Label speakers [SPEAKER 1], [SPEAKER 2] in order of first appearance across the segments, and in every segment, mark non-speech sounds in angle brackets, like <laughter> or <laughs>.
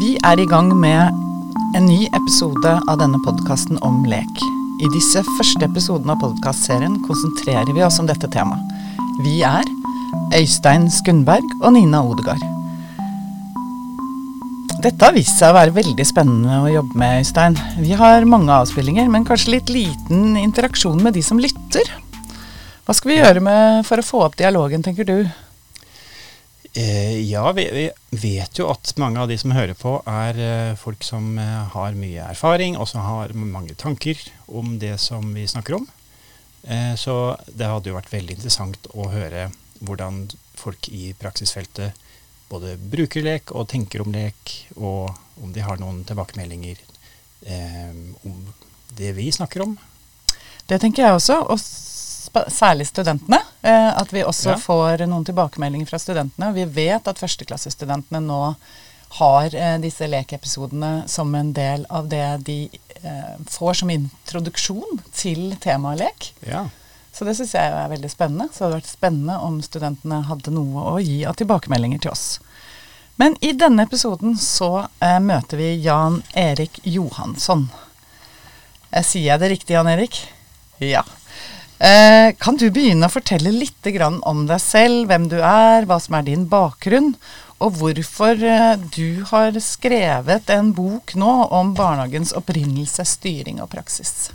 [SPEAKER 1] Vi er i gang med en ny episode av denne podkasten om lek. I disse første episodene av podkastserien konsentrerer vi oss om dette temaet. Vi er Øystein Skundberg og Nina Odegard. Dette har vist seg å være veldig spennende å jobbe med, Øystein. Vi har mange avspillinger, men kanskje litt liten interaksjon med de som lytter. Hva skal vi gjøre med for å få opp dialogen, tenker du?
[SPEAKER 2] Eh, ja, vi, vi, vet jo at mange av de som hører på, er eh, folk som eh, har mye erfaring, og som har mange tanker om det som vi snakker om. Så det hadde jo vært veldig interessant å høre hvordan folk i praksisfeltet både bruker lek og tenker om lek, og om de har noen tilbakemeldinger om det vi snakker om.
[SPEAKER 1] Det tenker jeg også, og særlig studentene. Eh, at vi også ja. får noen tilbakemeldinger fra studentene. Vi vet at førsteklassestudentene nå har eh, disse lekeepisodene som en del av det de eh, får som introduksjon til temaet lek.
[SPEAKER 2] Ja.
[SPEAKER 1] Så det syns jeg er veldig spennende. Så det hadde vært spennende om studentene hadde noe å gi av tilbakemeldinger til oss. Men i denne episoden så eh, møter vi Jan Erik Johansson. Eh, sier jeg det riktig, Jan Erik? Ja. Eh, kan du begynne å fortelle litt om deg selv, hvem du er, hva som er din bakgrunn, og hvorfor eh, du har skrevet en bok nå om barnehagens opprinnelse, styring og praksis?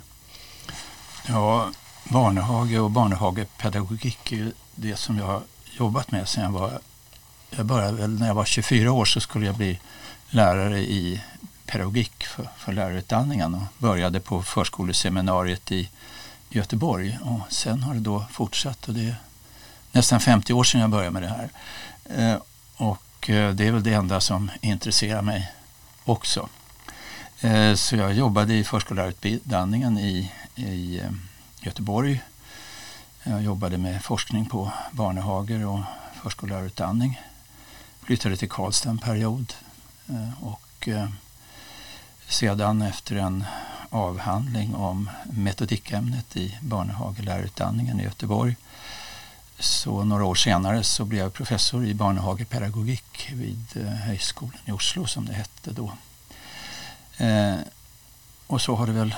[SPEAKER 3] Ja, barnehage och barnehagepedagogik är det som jag har jobbat med sedan jag var jag började väl när jag var 24 år så skulle jag bli lärare i pedagogik för, för lärarutbildningen och började på förskoleseminariet i Göteborg och sen har det då fortsatt och det är nästan 50 år sedan jag började med det här. Eh, och eh, det är väl det enda som intresserar mig också. Eh, så jag jobbade i förskollärarutbildningen i, i eh, Göteborg. Jag jobbade med forskning på barnehager och förskollärarutbildning. Flyttade till Karlstad en period eh, och sedan efter en avhandling om metodikämnet i barnehagelärarutbildningen i Göteborg så några år senare så blev jag professor i barnehagepedagogik vid eh, Högskolan i Oslo som det hette då. Eh, och så har det väl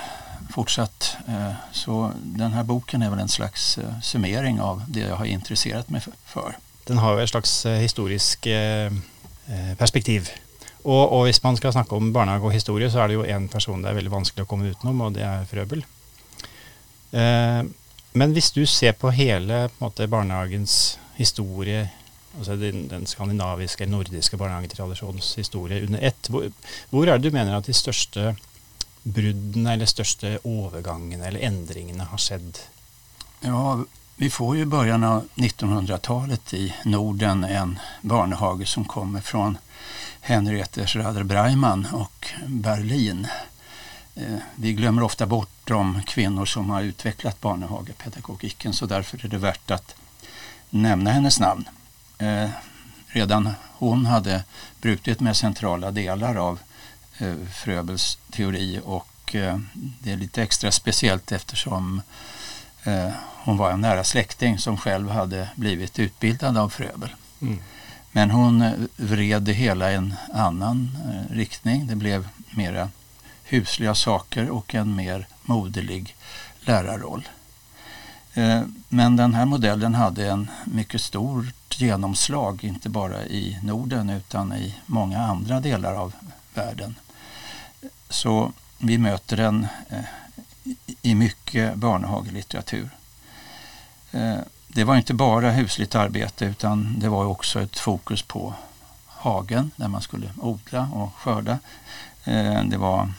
[SPEAKER 3] fortsatt. Eh, så den här boken är väl en slags eh, summering av det jag har intresserat mig för.
[SPEAKER 2] Den har ett slags eh, historisk eh, perspektiv. Og, og, hvis man skal snakke om barnehage og historie, så er det jo én person det er veldig vanskelig å komme utenom, og det er Frøbel. Eh, men hvis du ser på hele på måte, barnehagens historie, altså den, den skandinaviske, nordiske barnehagetradisjonens historie under ett, hvor, hvor, er det du mener at de største bruddene eller största övergångarna eller ändringarna har skett?
[SPEAKER 3] Ja, vi får ju i början av 1900-talet i Norden en barnehage som kommer från Henriette Schrader Breiman och Berlin. Eh, vi glömmer ofta bort de kvinnor som har utvecklat barnehagepedagogiken så därför är det värt att nämna hennes namn. Eh, redan hon hade brutit med centrala delar av eh, Fröbels teori och det är lite extra speciellt eftersom hon var en nära släkting som själv hade blivit utbildad av Fröbel. Mm. Men hon eh, vred det hela i en annan eh, riktning. Det blev mera husliga saker och en mer moderlig lärarroll. Eh, men den här modellen hade en mycket stort genomslag, inte bara i Norden utan i många andra delar av världen. Så vi möter den eh, i mycket barnhagelitteratur. Eh, det var inte bara husligt arbete utan det var också ett fokus på hagen där man skulle odla och skörda. Eh, det var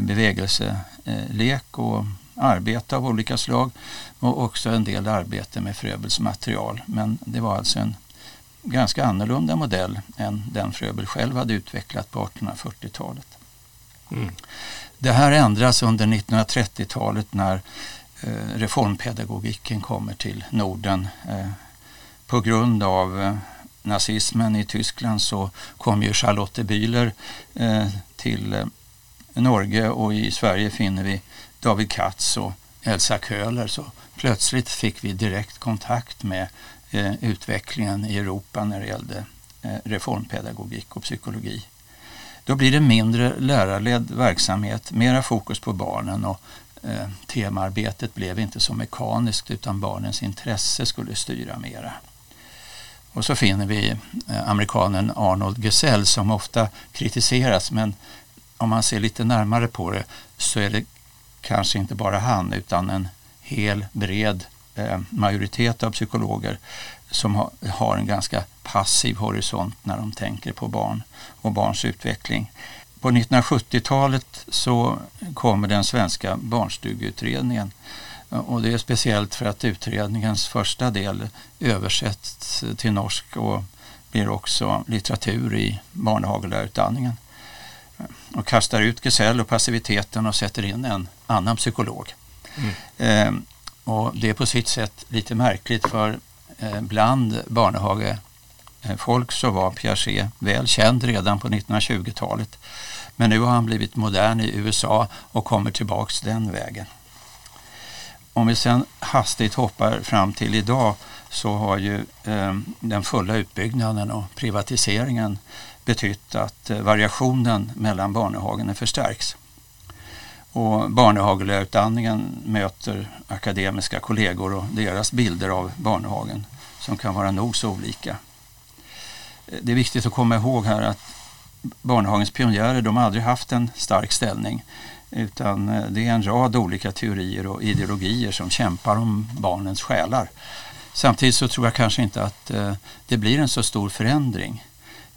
[SPEAKER 3] bevägelselek och arbete av olika slag och också en del arbete med Fröbels material. Men det var alltså en ganska annorlunda modell än den Fröbel själv hade utvecklat på 1840-talet. Mm. Det här ändras under 1930-talet när eh, Eh, reformpedagogiken kommer till Norden. Eh, på grund av eh, nazismen i Tyskland så kom ju Charlotte Bühler till Norge och i Sverige finner vi David Katz och Elsa Köhler. Så plötsligt fick vi direkt kontakt med utvecklingen i Europa när det gällde reformpedagogik och psykologi. Då blir det mindre lärarledd verksamhet, mera fokus på barnen och eh, temaarbetet blev inte så mekaniskt utan barnens intresse skulle styra mera. Och så finner vi eh, amerikanen Arnold Gesell som ofta kritiseras men om man ser lite närmare på det så är det kanske inte bara han utan en hel bred eh, majoritet av psykologer som ha, har en ganska passiv horisont när de tänker på barn och barns utveckling. På 1970-talet så kommer den svenska barnstugeutredningen och det är speciellt för att utredningens första del översätts till norsk och blir också litteratur i barnhagelärarutbildningen. Och kastar ut Gesell och passiviteten och sätter in en annan psykolog. Mm. Eh, och det är på sitt sätt lite märkligt för eh, bland Eh, folk så var Piaget väl känd redan på 1920-talet. Men nu har han blivit modern i USA och kommer tillbaks den vägen. Om vi sen hastigt hoppar fram till idag så har ju eh, den fulla utbyggnaden och privatiseringen betytt att eh, variationen mellan barnehagen förstärks. Och barnehagelärarutbildningen möter akademiska kollegor och deras bilder av barnehagen som kan vara nog så olika. Det är viktigt att komma ihåg här att Barnhagens pionjärer de har aldrig haft en stark ställning utan eh, det är en rad olika teorier och ideologier som kämpar om barnens själar. Samtidigt så tror jag kanske inte att eh, det blir en så stor förändring.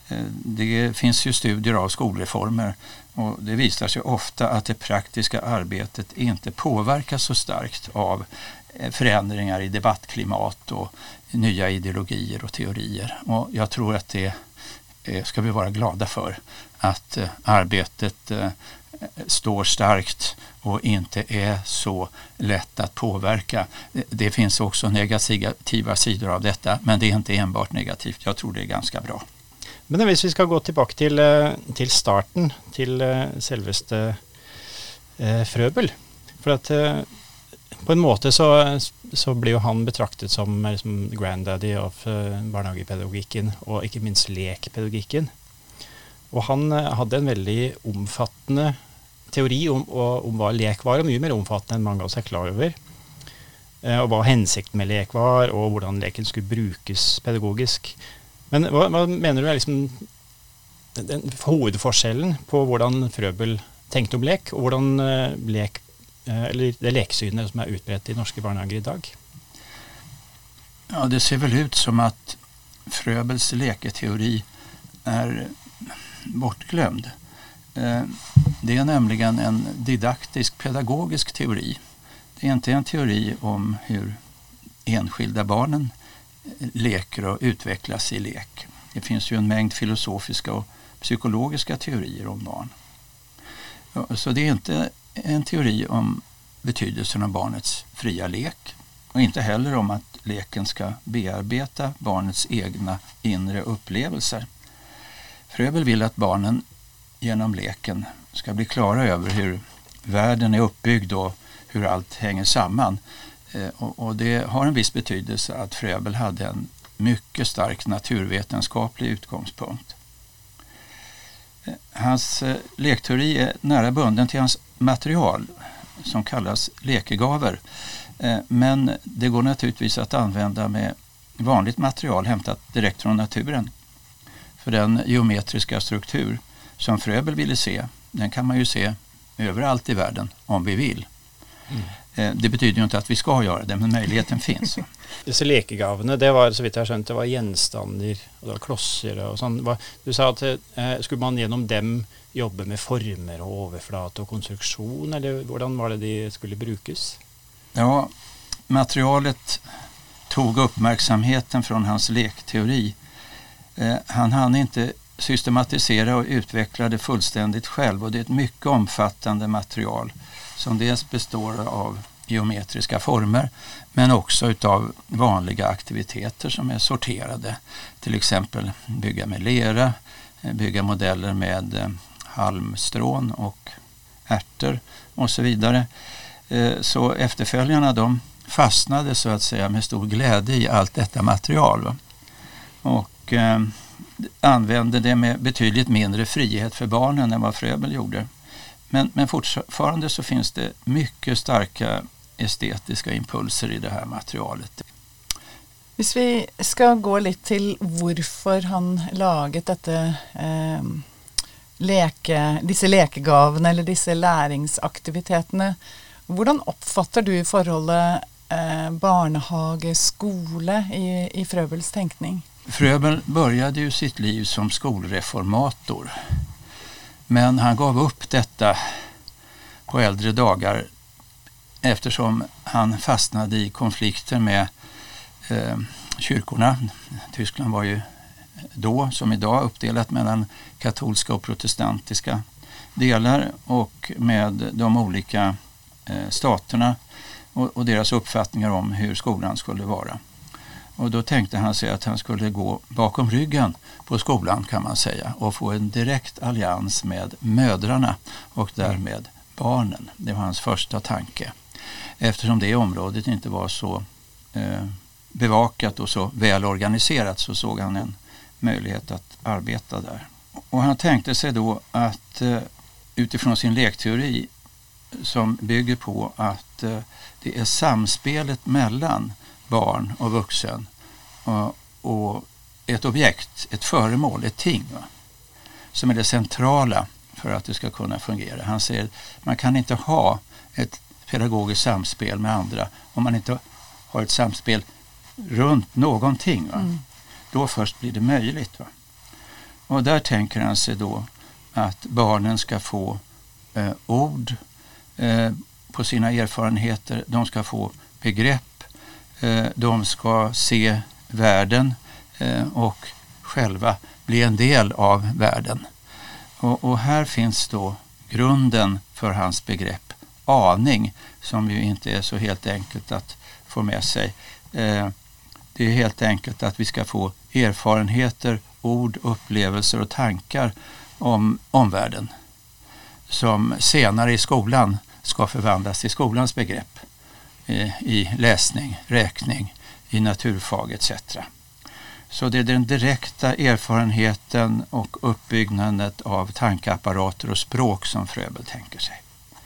[SPEAKER 3] Eh, det finns ju studier av skolreformer och det visar sig ofta att det praktiska arbetet inte påverkas så starkt av Eh, förändringar i debattklimat och nya ideologier och teorier. Och jag tror att det eh, ska vi vara glada för, att eh, arbetet står starkt och inte är så lätt att påverka. Det finns också negativa sidor av detta men det är inte enbart negativt. Jag tror det är ganska bra.
[SPEAKER 2] Men om vi ska gå tillbaka till, till starten, till självaste Fröbel. För att på en måte så, så blir jo han betraktet som liksom granddaddy av eh, barnehagepedagogikken, och inte minst lekpedagogiken. Og han eh, hade en väldigt omfattande teori om, om hva lek var, og mye mer omfattende enn mange av oss er klar over. Eh, og hva hensikten med lek var, og hvordan leken skulle brukes pedagogisk. Men hva, hva mener du er liksom den hovedforskjellen på hvordan Frøbel tenkte om lek, og hvordan lek, Eh, eller det leksynet som är utbrett i norska barnhager i dag?
[SPEAKER 3] Ja, det ser väl ut som att Fröbels leketeori är bortglömd. Eh, det är nämligen en didaktisk pedagogisk teori. Det är inte en teori om hur enskilda barnen leker och utvecklas i lek. Det finns ju en mängd filosofiska och psykologiska teorier om barn. Så det är inte en teori om betydelsen av barnets fria lek och inte heller om att leken ska bearbeta barnets egna inre upplevelser. Fröbel vill att barnen genom leken ska bli klara över hur världen är uppbyggd och hur allt hänger samman. Eh, och, det har en viss betydelse att Fröbel hade en mycket stark naturvetenskaplig utgångspunkt. Eh, hans eh, lekteori är nära bunden till hans material som kallas lekegaver. Eh, men det går naturligtvis att använda med vanligt material hämtat direkt från naturen. För den geometriska struktur som Fröbel ville se, den kan man ju se överallt i världen om vi vill. Mm. Eh, det betyder ju inte att vi ska göra det, men möjligheten finns. <laughs>
[SPEAKER 2] Dessa lekegavene, det var så vitt jag skjønt, det var gjenstander och det var klosser och sånt. Du sa att eh, skulle man genom dem jobba med former och överflata och konstruktion, eller hur var det de skulle brukas?
[SPEAKER 3] Ja, materialet tog uppmärksamheten från hans lekteori. Eh, han hann inte systematisera och utveckla det fullständigt själv och det är ett mycket omfattande material som dels består av geometriska former men också utav vanliga aktiviteter som är sorterade. Till exempel bygga med lera, eh, bygga modeller med eh, halmstrån och ärtor och så vidare. Eh, så efterföljarna de fastnade så att säga med stor glädje i allt detta material. Och använde det med betydligt mindre frihet för barnen än vad Fröbel gjorde. Men, men fortfarande så finns det mycket starka estetiska impulser i det här materialet.
[SPEAKER 1] Om vi ska gå lite till varför han laget dette eh, leke, disse lekegavene eller disse læringsaktivitetene, hvordan oppfatter du forholdet eh, barnehage-skole i, i Fröbels tänkning?
[SPEAKER 3] Fröbel började ju sitt liv som skolreformator. Men han gav upp detta på äldre dagar eftersom han fastnade i konflikter med eh, kyrkorna. Tyskland var ju då som idag uppdelat mellan katolska och protestantiska delar och med de olika eh, staterna och, och deras uppfattningar om hur skolan skulle vara. Och då tänkte han sig att han skulle gå bakom ryggen på skolan kan man säga och få en direkt allians med mödrarna och därmed barnen. Det var hans första tanke. Eftersom det området inte var så eh, bevakat och så väl organiserat så såg han en möjlighet att arbeta där. Och han tänkte sig då att eh, utifrån sin lekteori som bygger på att eh, det är samspelet mellan barn och vuxen och, och ett objekt, ett föremål, ett ting va? som är det centrala för att det ska kunna fungera. Han säger att man kan inte ha ett pedagogiskt samspel med andra om man inte har ett samspel runt någonting. Va? Mm. Då först blir det möjligt. Va? Och där tänker han sig då att barnen ska få eh, ord eh, på sina erfarenheter, de ska få begrepp, Eh, de ska se världen eh, och själva bli en del av världen. Och, och, här finns då grunden för hans begrepp aning som ju inte är så helt enkelt att få med sig. Eh, det är helt enkelt att vi ska få erfarenheter, ord, upplevelser och tankar om omvärlden som senare i skolan ska förvandlas till skolans begrepp i läsning, räkning, i naturfag etc. Så det är den direkta erfarenheten och uppbyggnaden av tankeapparater och språk som Fröbel tänker sig.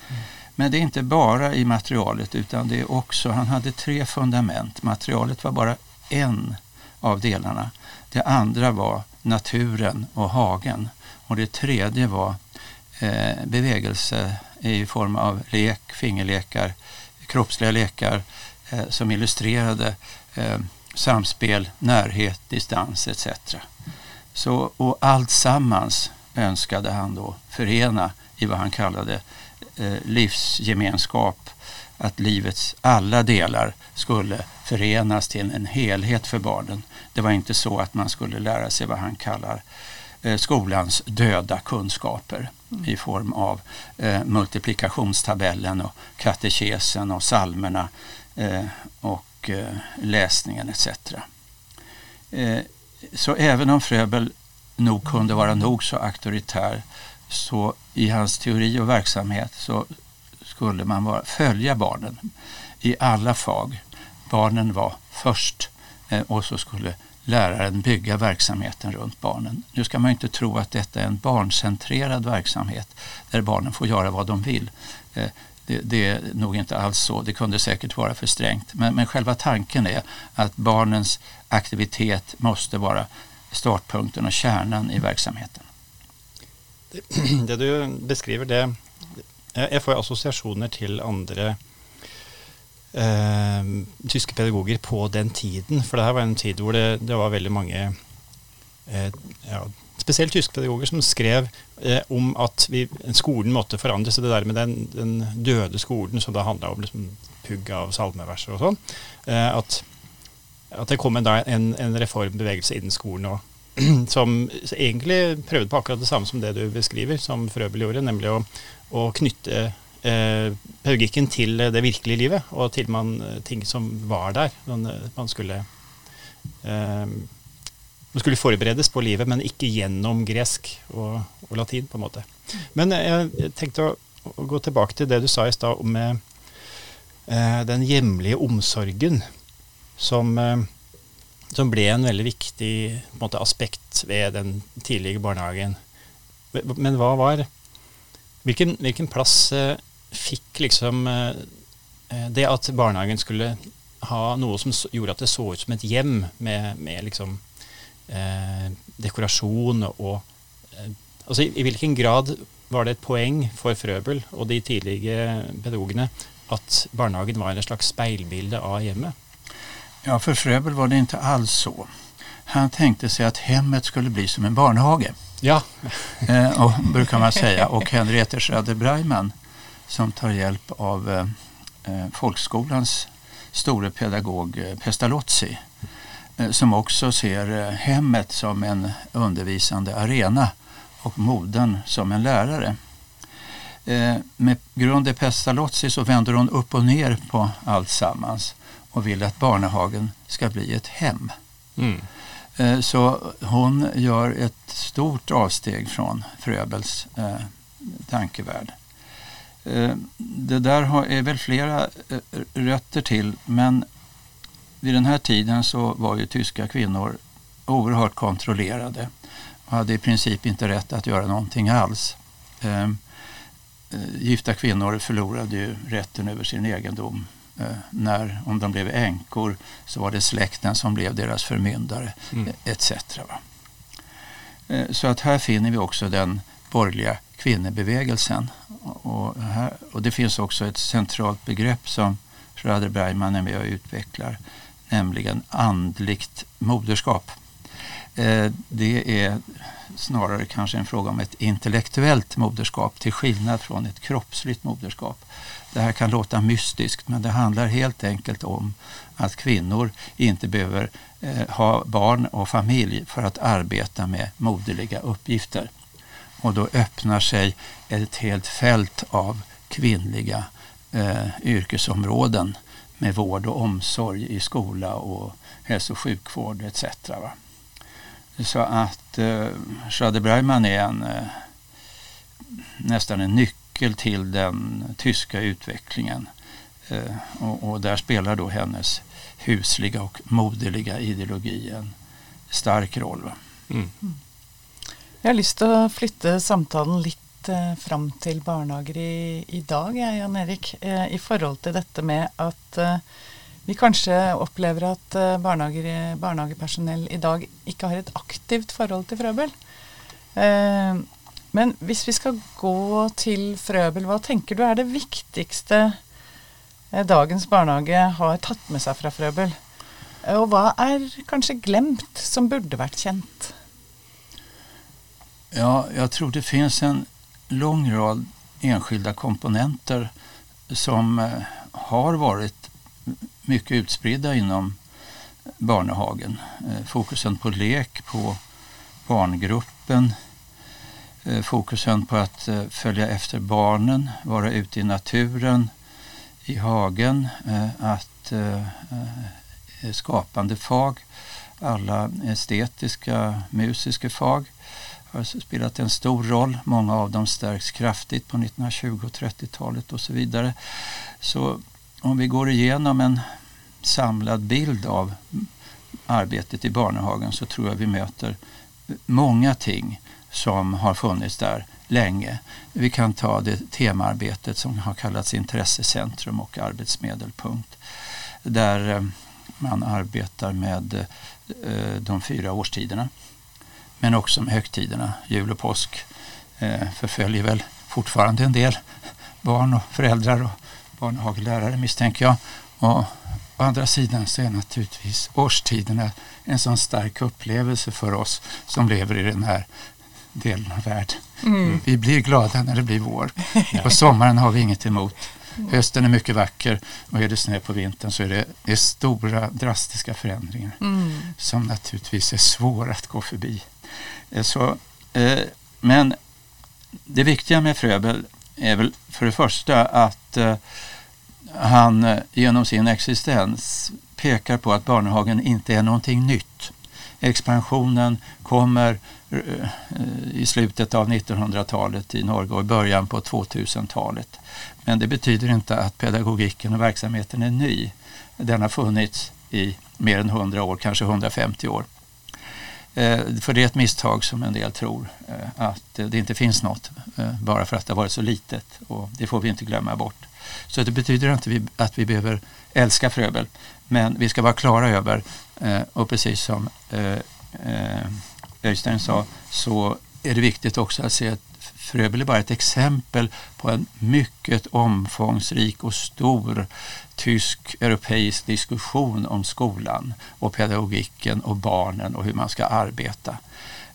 [SPEAKER 3] Mm. Men det är inte bara i materialet utan det är också, han hade tre fundament. Materialet var bara en av delarna. Det andra var naturen och hagen och det tredje var eh, bevegelse i form av lek, fingerlekar, kroppsliga lekar eh, som illustrerade eh, samspel, närhet, distans etc. Så, och allt sammans önskade han då förena i vad han kallade eh, livsgemenskap, att livets alla delar skulle förenas till en helhet för barnen. Det var inte så att man skulle lära sig vad han kallar eh, skolans döda kunskaper i form av eh, multiplikationstabellen och katekesen och salmerna eh, och eh, läsningen etc. Eh, så även om Fröbel nog kunde vara nog så auktoritär så i hans teori och verksamhet så skulle man vara, följa barnen i alla fag. Barnen var först eh, och så skulle läraren bygga verksamheten runt barnen. Nu ska man inte tro att detta är en barncentrerad verksamhet där barnen får göra vad de vill. Eh, det, det, är nog inte alls så. Det kunde säkert vara för strängt. Men, men själva tanken är att barnens aktivitet måste vara startpunkten och kärnan i verksamheten.
[SPEAKER 2] Det, <clears throat> det du beskriver, det Jag får associationer till andra eh, tyske pedagoger på den tiden. For det här var en tid hvor det, det var väldigt många eh, ja, spesielt tyske pedagoger som skrev eh, om at vi, skolen måtte forandres. Det der med den, den døde skolen som da handla om liksom, pugg av salmeverser og sånn. Eh, at, at, det kom en, en, en reformbevegelse innen skolen òg. <clears throat> som egentlig prøvde på akkurat det samme som det du beskriver, som Frøbel gjorde, nemlig å, å knytte Eh, pedagogikken til det virkelige livet, og til man, eh, ting som var der. Man, eh, man skulle eh, man skulle forberedes på livet, men ikke gjennom gresk og, og latin. på en måte. Men jeg tenkte å, å, gå tilbake til det du sa i stad om eh, den hjemlige omsorgen som, eh, som ble en veldig viktig på en måte, aspekt ved den tidlige barnehagen. Men hva var Hvilken, hvilken plass fikk liksom eh, eh, det at barnehagen skulle ha noe som gjorde at det så ut som et hjem med, med liksom eh, dekorasjon og eh, Altså i, i, hvilken grad var det et poeng for Frøbel og de tidlige pedagogene att barnhagen var en slags speilbilde av hemmet?
[SPEAKER 3] Ja, för Fröbel var det inte alls så. Han tänkte sig att hemmet skulle bli som en barnhage.
[SPEAKER 2] Ja.
[SPEAKER 3] eh, och, brukar man säga. Och Henriette Schrader Breiman som tar hjälp av eh, eh, folkskolans store pedagog eh, Pestalozzi som också ser hemmet som en undervisande arena och moden som en lärare. Med grund i Pestalozzi så vänder hon upp och ner på allt sammans och vill att Barnehagen ska bli ett hem. Mm. Så hon gör ett stort avsteg från Fröbels eh, tankevärld. Eh, det där har, är väl flera eh, rötter till men vid den här tiden så var ju tyska kvinnor oerhört kontrollerade och hade i princip inte rätt att göra någonting alls. Eh, gifta kvinnor förlorade ju rätten över sin egendom. När, om de blev änkor så var det släkten som blev deras förmyndare mm. Etc. Så att här finner vi också den borgerliga kvinnobevägelsen. Och, här, och det finns också ett centralt begrepp som Schrader Bergman är med och utvecklar, nämligen andligt moderskap. Eh, det är snarare kanske en fråga om ett intellektuellt moderskap till skillnad från ett kroppsligt moderskap. Det här kan låta mystiskt men det handlar helt enkelt om att kvinnor inte behöver eh, ha barn och familj för att arbeta med moderliga uppgifter. Och då öppnar sig ett helt fält av kvinnliga eh, yrkesområden med vård och omsorg i skola och hälso och sjukvård etc. Va? Så att eh, Schade Breiman är en, eh, nästan en nyckel till den tyska utvecklingen. Eh, och, och, där spelar då hennes husliga och moderliga ideologi en stark roll. Mm.
[SPEAKER 1] Jag har lust att flytta samtalen lite eh, fram till barnhager i, idag, Jan Erik, eh, i förhållande till detta med att eh, vi kanskje opplever at eh, barnehagepersonell i dag ikke har et aktivt forhold til Frøbel. Eh, men hvis vi skal gå til Frøbel, hva tenker du er det viktigste eh, dagens barnehage har tatt med seg fra Frøbel? Og hva er kanskje glemt som burde vært kjent?
[SPEAKER 3] Ja, jag tror det finns en lång rad enskilda komponenter som eh, har varit mycket utspridda inom barnehagen. Eh, fokusen på lek, på barngruppen, eh, fokusen på att följa efter barnen, vara ute i naturen, i hagen, att skapande fag, alla estetiska, musiska fag har spelat en stor roll. Många av dem stärks kraftigt på 1920 och 30-talet och så vidare. Så om vi går igenom en samlad bild av arbetet i Barnehagen så tror jag vi möter många ting som har funnits där länge. Vi kan ta det temaarbetet som har kallats intressecentrum och arbetsmedelpunkt där eh, man arbetar med eh, de fyra årstiderna men också med högtiderna. Jul och påsk eh, förföljer väl fortfarande en del barn och föräldrar och barnhagelärare misstänker jag. Och å andra sidan så är naturligtvis årstiderna en sån stark upplevelse för oss som lever i den här delen av världen. Mm. Vi blir glada när det blir vår. <laughs> På sommaren har vi inget emot. Hösten är mycket vacker och är det snö på vintern så är det, det är stora drastiska förändringar mm. som naturligtvis är svåra att gå förbi. Eh, så, eh, men det viktiga med Fröbel är väl för det första att eh, han eh, genom sin existens pekar på att Barnehagen inte är någonting nytt. Expansionen kommer eh, i slutet av 1900-talet i Norge och i början på 2000-talet. Men det betyder inte att pedagogiken och verksamheten är ny. Den har funnits i mer än 100 år, kanske 150 år. Eh, för det är ett misstag som en del tror, eh, att det inte finns något eh, bara för att det har varit så litet och det får vi inte glömma bort. Så det betyder inte att vi behöver älska Fröbel, men vi ska vara klara över, och precis som Öystein sa, så är det viktigt också att se att Fröbel är bara ett exempel på en mycket omfångsrik och stor tysk europeisk diskussion om skolan och pedagogiken och barnen och hur man ska arbeta.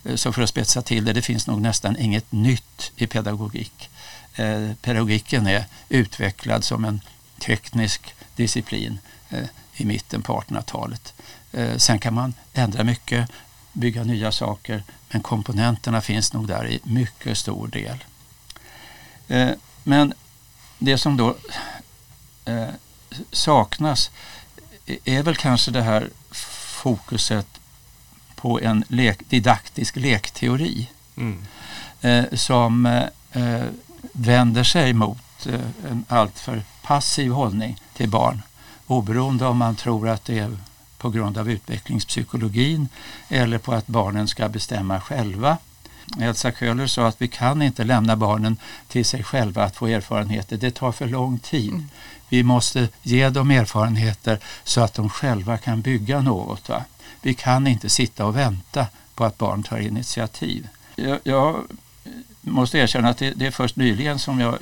[SPEAKER 3] Eh, så för att spetsa till det, det finns nog nästan inget nytt i pedagogik. Eh, pedagogiken är utvecklad som en teknisk disciplin eh, i mitten på 1800-talet. Eh, sen kan man ändra mycket, bygga nya saker, men komponenterna finns nog där i mycket stor del. Eh, men det som då saknas är väl kanske det här fokuset på en lek, didaktisk lekteori mm. eh, som eh, vänder sig mot eh, en alltför passiv hållning till barn oberoende om man tror att det är på grund av utvecklingspsykologin eller på att barnen ska bestämma själva. Elsa Köhler sa att vi kan inte lämna barnen till sig själva att få erfarenheter. Det tar för lång tid. Mm. Vi måste ge dem erfarenheter så att de själva kan bygga något. Va? Vi kan inte sitta och vänta på att barn tar initiativ. Jag, jag måste erkänna att det, det, är först nyligen som jag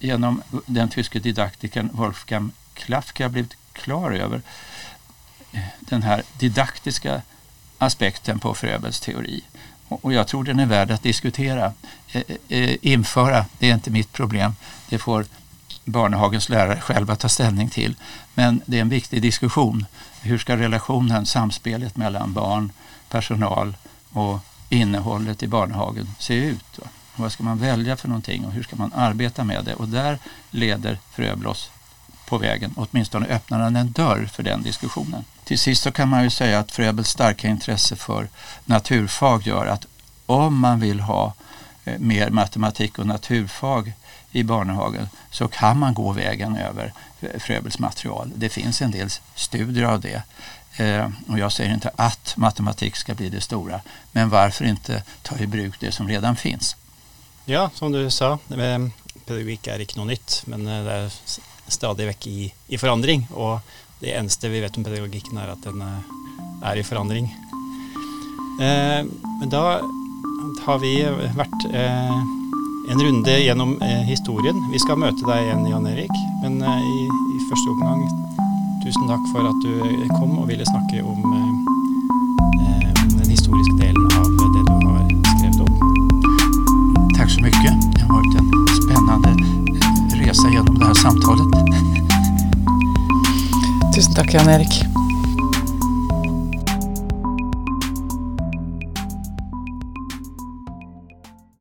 [SPEAKER 3] genom den tyske didaktikern Wolfgang Klafka blivit klar över den här didaktiska aspekten på Fröbels teori. Och jag tror den är värd att diskutera. Eh, eh, eh, införa, det är inte mitt problem. Det får Barnehagens lärare själva ta ställning till. Men det är en viktig diskussion. Hur ska relationen, samspelet mellan barn, personal och innehållet i Barnehagen se ut? Vad ska man välja för någonting och hur ska man arbeta med det? Och där leder Fröblås på vägen. Åtminstone öppnar han en dörr för den diskussionen. Till sist så kan man ju säga att Fröbels starka intresse för naturfag gör att om man vill ha eh, mer matematik och naturfag i Barnehagen så kan man gå vägen över Fröbels material. Det finns en del studier av det. Eh, och jag säger inte att matematik ska bli det stora, men varför inte ta i bruk det som redan finns?
[SPEAKER 2] Ja, som du sa, ehm, pedagogik är inte något nytt, men eh, det är stadigt i, i förändring och det eneste vi vet om pedagogikken, er at den eh, er i forandring. Eh, men da har vi vært eh, en runde gjennom historien. Vi skal møte deg igjen, Jan Erik. Men i, i, første omgang, tusen takk for at du kom og ville snakke om, om den historiske delen av det du har skrevet om.
[SPEAKER 3] Tack så mycket. Det har varit en spännande resa genom det här samtalet.
[SPEAKER 1] Tusen tack Jan-Erik.